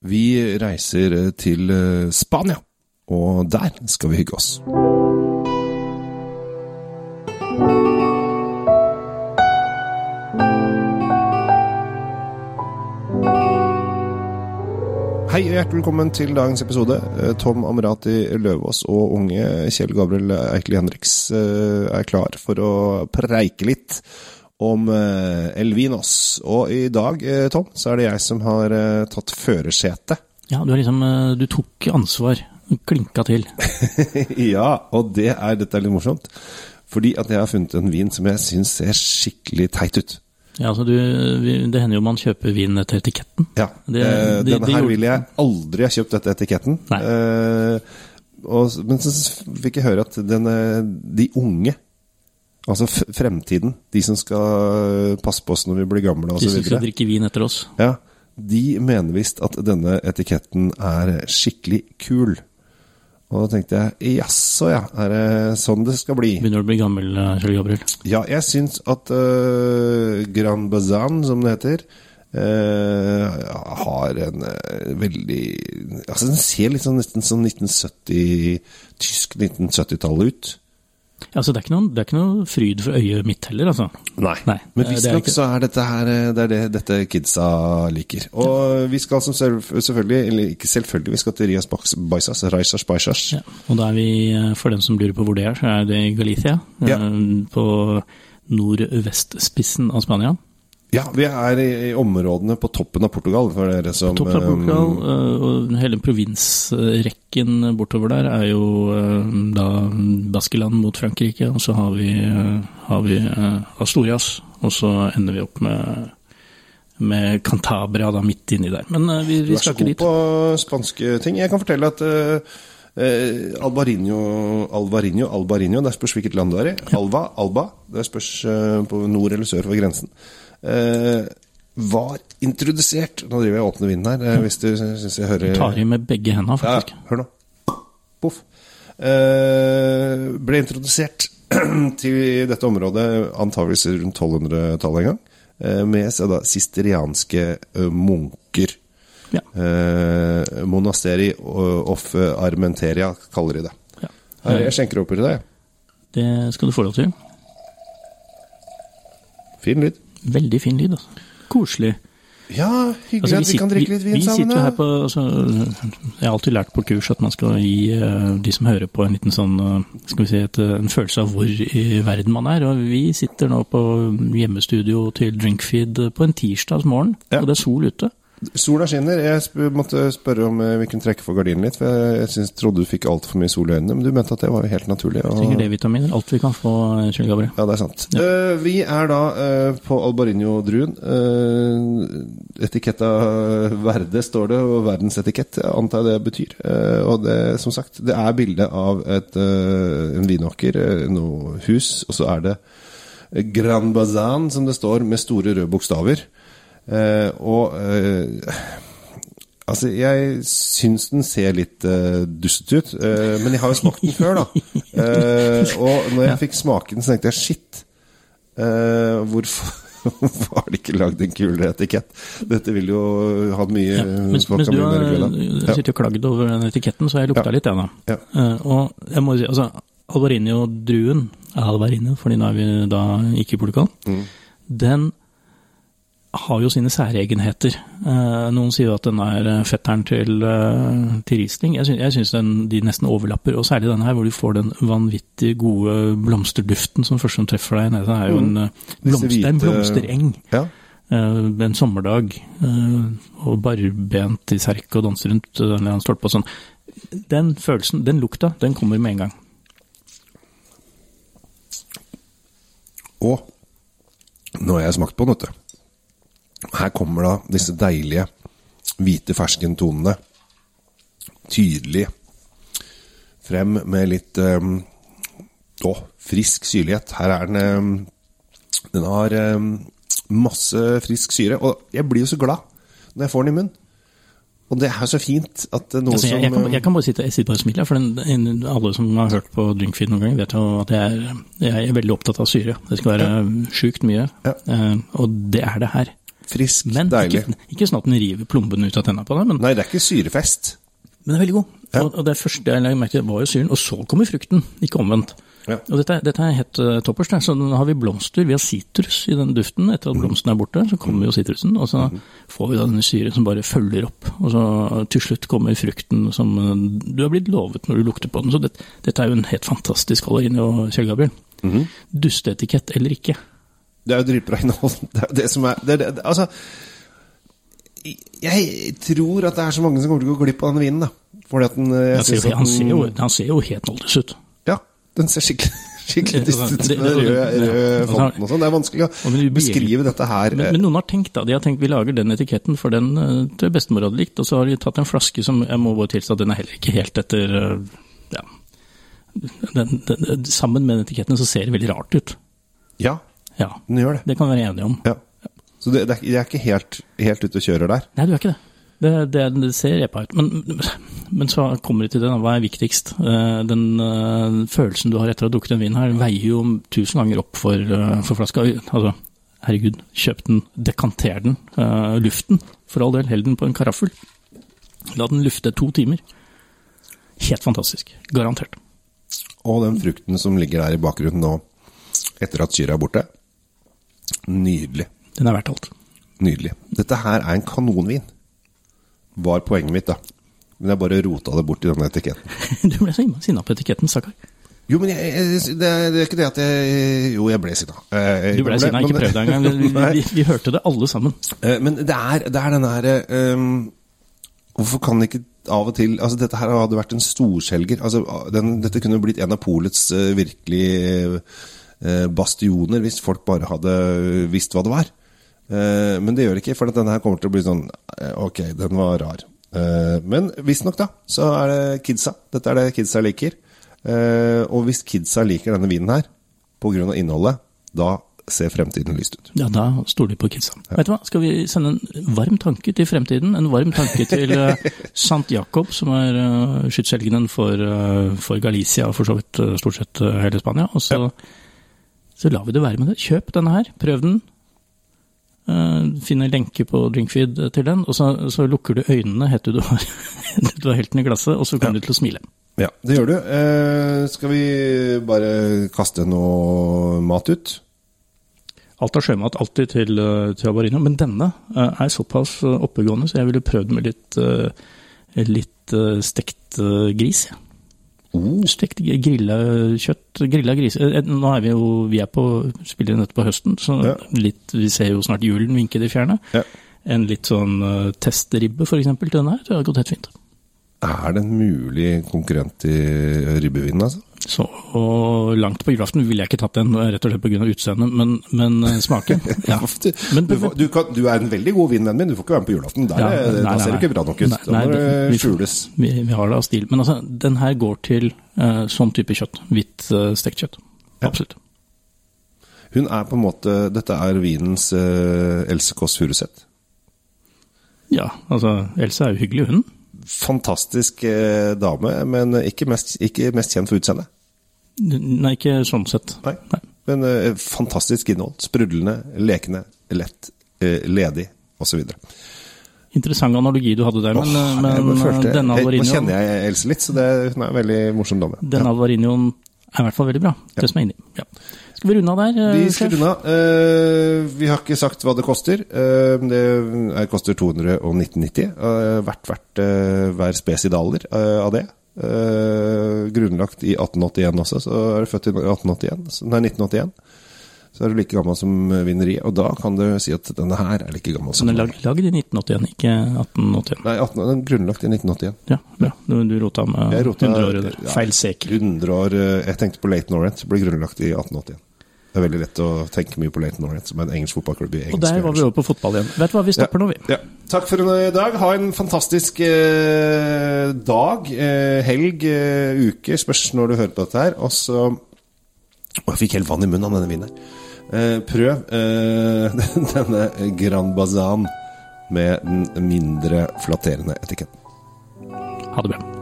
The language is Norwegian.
Vi reiser eh, til eh, Spania, og der skal vi hygge oss. Hei og hjertelig velkommen til dagens episode. Eh, Tom Amrati Løvaas og unge Kjell Gabriel Eikeli Henriks er klar for å preike litt om eh, Elvinos. Og i dag, eh, Tom, så er det jeg som har eh, tatt førersetet. Ja, du, liksom, du tok ansvar. Klinka til. ja, og det er, dette er litt morsomt. Fordi at jeg har funnet en vin som jeg syns ser skikkelig teit ut. Ja, altså du, det hender jo man kjøper vin etter etiketten. Ja, Det- eh, det- Denne det her ville jeg aldri ha kjøpt etter etiketten. Eh, og, men så fikk jeg høre at den, eh, de unge, altså fremtiden, de som skal passe på oss når vi blir gamle De som skal drikke vin etter oss. ja, de mener visst at denne etiketten er skikkelig kul. Og da tenkte jeg jaså, ja, er det sånn det skal bli? Begynner du å bli gammel, eh, Kjell Gabriel? Ja, jeg syns at uh, Grand Bazan, som det heter, uh, har en uh, veldig Altså, den ser litt sånn nesten som 1970 tysk 1970-tallet ut. Ja, altså det er, ikke noen det er ikke noe fryd for øyet mitt heller, altså. Nei. Nei, Men eh, visstnok så er dette her eh, Det er det dette kidsa liker. Og vi skal som selv, selvfølgelig, eller ikke selvfølgelig, vi skal til Rias Baisas, Reisas Baisas. Ja, og da er vi, eh, for dem som lurer på hvor det er, så er det i Galicia. Ja. eh, På nordvestspissen av Spania. Ja, vi er i, områdene på toppen av Portugal, for dere som Toppen av Portugal, eh, eh, og hele provinsrekken bortover der er jo eh, da Baskeland mot Frankrike, og så har vi, eh, har vi Astorias, og så ender vi opp med, med Cantabria da midt inni der. Men eh, vi, Du vi er så god på spanske ting. Jeg kan fortelle at uh, Alvarinho, Alvarinho, Alvarinho, det spørs hvilket land du er i. Alva, Alba, det spørs eh, på nord eller sør for grensen. Eh, var introdusert Nå driver jeg og åpner vinden her, eh, hvis du syns jeg hører Tar i med begge hendene, faktisk. Ja, hør nå. Poff. Eh, ble introdusert til dette området antageligvis rundt 1200-tallet en gang, eh, med da sisterianske munker. Ja. Eh, monasteri of Armenteria, kaller de det. Ja. Her, jeg skjenker opp i deg. Det skal du få lov til. Fin lyd. Veldig fin lyd, altså. Koselig. Ja, hyggelig Altså, at vi kan drikke litt vin vi sammen. sitter her på, altså, jeg har alltid lært på kurs at man skal gi uh, de som hører på en liten sånn, uh, skal vi si, et, uh, en følelse av hvor i verden man er. Og vi sitter nå på hjemmestudio til Drinkfeed på en tirsdags morgen, Ja. og det er sol ute. Sola skinner. Jeg sp måtte spørre om eh, vi kunne trekke for gardinen litt, for jeg, jeg synes, trodde du fikk altfor mye sol i øynene, men du mente at det var helt naturlig. og- Trenger D-vitaminer, alt vi kan få, eh, Kjell Gabriel. Ja, det er sant. Eh, vi er da uh, på Albarinho-druen. Uh, etiketta Verde står det, og verdensetikett jeg antar jeg det betyr. Og det, som sagt, det er bilde av et, en vinåker, uh, noe hus, og så er det Grand Bazan, som det står, med store røde bokstaver. Eh, og eh, Altså, jeg syns den ser litt uh, dustete ut, uh, men jeg har jo smakt den før, da. Uh, og når jeg fikk smake den, så tenkte jeg shit, uh, hvorfor var har de ikke lagd en kulere etikett? Dette vil jo ha mye Ja, mens, mens du har Ja. sittet og klagd over den etiketten, så har jeg lukta Ja. litt, jeg da. Ja. Og jeg må si, altså, Alvarinho-druen, Alvarinho, fordi nå er vi da ikke i Portugal, Mm. den har jo sine særegenheter. Eh, noen sier at den er eh, fetteren til, eh, til Riesling. Jeg syns, de nesten overlapper, og særlig denne her, hvor du får den vanvittig gode blomsterduften som først som treffer deg. Det er jo en, Mm. Blomster, en blomstereng. Ja. Eh, en sommerdag, eh, og barbent i serk og danser rundt en eller annen stolpe og sånn. Den følelsen, den lukta, den kommer med en gang. Og nå har jeg smakt på den, vet du. Her kommer da disse deilige hvite ferskentonene tydelig frem med litt um, å, frisk syrlighet. Her er den um, Den har um, masse frisk syre. Og jeg blir jo så glad når jeg får den i munnen. Og det er så fint at noe Altså, jeg, jeg, som kan, jeg kan bare sitte, jeg sitter bare og smiler, for den, en- alle som har hørt på Drinkfeed noen gang, vet jo at jeg er, jeg er veldig opptatt av syre. Det skal være sjukt mye, Ja. og det er det her. Frisk, Men deilig. ikke, ikke sånn at den river plomben ut av tenna på deg, men, Nei, det er ikke syrefest. men den er veldig god. Ja. Og, og det første jeg merket, var jo syren, og så kommer frukten, ikke omvendt. Ja. Og dette, dette er helt uh, toppers. der. Så nå har vi blomster, vi har sitrus i den duften. Etter at Mhm. blomsten er borte, så kommer jo sitrusen, og så får vi da denne syren som bare følger opp. Og så til slutt kommer frukten som uh, du har blitt lovet når du lukter på den. Så det, dette er jo en helt fantastisk Allerino, Kjell Gabriel. Mhm. Dusteetikett eller ikke. Det er jo dritbra innhold. Det er jo det som er det, det, Altså Jeg tror at det er så mange som kommer til å gå glipp av denne vinen, da. Fordi at den jeg Han ser, han, ser jo, han ser jo helt nådeløs ut. Ja, den ser skikkelig Skikkelig det- med den røde ja. fonten og sånn. Det er vanskelig å beskrive dette her. Men, men noen har tenkt da, de har tenkt vi lager den etiketten, for den tror jeg bestemor hadde likt. Og så har de tatt en flaske som jeg må bare tilstå at den er heller ikke helt etter ja. Den, den, sammen med den etiketten så ser det veldig rart ut. Ja, Ja, den gjør det. det kan vi være enige om. Ja. Så det, det, er, jeg er ikke helt, helt ute og kjører der. Nei, du er ikke det. Det, det, det ser repa ut. Men, men så kommer det til det, hva er viktigst? Eh, Den eh, følelsen du har etter å ha drukket den vin her, veier jo tusen ganger opp for, eh, for flaska. Altså, herregud, kjøp den, dekanter den. luften. luft den, for all del. Hell den på en karaffel. La den lufte to timer. Helt fantastisk. Garantert. Og den frukten som ligger der i bakgrunnen nå, etter at syra er borte. Nydelig. Den er verdt alt. Nydelig. Dette her er en kanonvin. Var poenget mitt, da. Men jeg bare rota det bort i denne etiketten. Du ble så sinna på etiketten, stakkar. Jo, men jeg, jeg, det, er, ikke det at jeg Jo, jeg ble sinna. Eh, Du ble sinna, ikke prøv deg engang. Vi, vi, vi, hørte det alle sammen. Eh, Men det er, det er den her um, Hvorfor kan ikke av og til Altså, dette her hadde vært en storselger. Altså, den, dette kunne blitt en av polets uh, virkelig eh, bastioner hvis folk bare hadde visst hva det var. Eh, men det gjør det ikke, for denne her kommer til å bli sånn eh, Ok, den var rar. Eh, men visstnok, da, så er det kidsa. Dette er det kidsa liker. Eh, og hvis kidsa liker denne vinen her, pga. innholdet, da ser fremtiden lyst ut. Ja, da stoler de på kidsa. Vet du hva, skal vi sende en varm tanke til fremtiden? En varm tanke til Sant Jakob, som er uh, skytshelgenen for, eh, for Galicia og for så vidt eh, stort sett eh, hele Spania. Og så, så lar vi det være med det. Kjøp denne her, prøv den. Uh, Finn en lenke på Drinkfeed til den, og så, så lukker du øynene helt til du har, du har helt den i glasset, og så kommer du til å smile. Ja, det gjør du. Eh, skal vi bare kaste noe mat ut? Alt av sjømat alltid til, eh, til Abarino, men denne eh, er såpass eh, oppegående, så jeg ville prøvd med litt, eh, litt eh, stekt eh, gris. Ja. Oh. Stekt grilla kjøtt, grilla gris. Eh, Nå er vi jo vi er på, spiller dette på høsten, så Ja. litt, vi ser jo snart julen vinke i det fjerne. Ja. En litt sånn uh, testribbe eksempel til denne her, det har gått helt fint. Er det en mulig konkurrent til ribbevinen, altså? Så og langt på julaften ville jeg ikke tatt den, rett og slett pga. utseendet, men, men eh, smaken ja. Men- du, du, kan, du er en veldig god vinvenn min, du får ikke være med på julaften. Der, Ja, er- nei, da ser du ikke bra nok ut. Da må det- skjules. Vi, vi har det av stil. Men altså, den her går til uh, sånn type kjøtt. Hvitt uh, stekt kjøtt. Ja. Absolutt. Hun er på en måte Dette er vinens uh, Else Kåss Furuseth. Ja, altså, Else er jo hyggelig, hun. Fantastisk eh, dame, men ikke mest, ikke mest kjent for utseendet. Nei, ikke sånn sett. Nei. Men eh, fantastisk innhold. Sprudlende, lekende, lett, eh, ledig osv. Interessant analogi du hadde der, men, eh, Åh, men jeg bare følte- denne Alvarinioen Nå kjenner jeg Else litt, så det, hun er en veldig morsom dame. Denne ja. Alvarinioen er i hvert fall veldig bra. Det som er inni. Ja. Skal vi runde av der? eh, Vi skal runde av. Eh, vi har ikke sagt hva det koster. Eh, det er, koster 219,90. Uh, hvert hvert eh, hver spesidaler uh, av det. Eh, grunnlagt i 1881 også, så er du født i 1881, så, nei, 1981. Så er du like gammel som vinneriet. og da kan du si at denne her er like gammel som Den er lag, lagd i 1981, ikke 1881. Nei, 18, den er grunnlagt i 1981. Ja, ja. Du, du rota med 100 år der. ja. Feil sekel. 100 år eh, Jeg tenkte på Late Norrent, ble grunnlagt i 1881. Det er veldig lett å tenke mye på Leighton Orient, som en engelsk fotballklubb i Og der var vi over på fotball igjen. Vet du hva, vi stopper nå, vi. Ja. Takk for i dag. Ha en fantastisk eh, dag, eh, helg, eh, uke. Spørs når du hører på dette her. Og så Å, jeg fikk helt vann i munnen av denne vinen. Eh, prøv eh, denne Grand Bazan med den mindre flatterende etiketten. Ha det bra.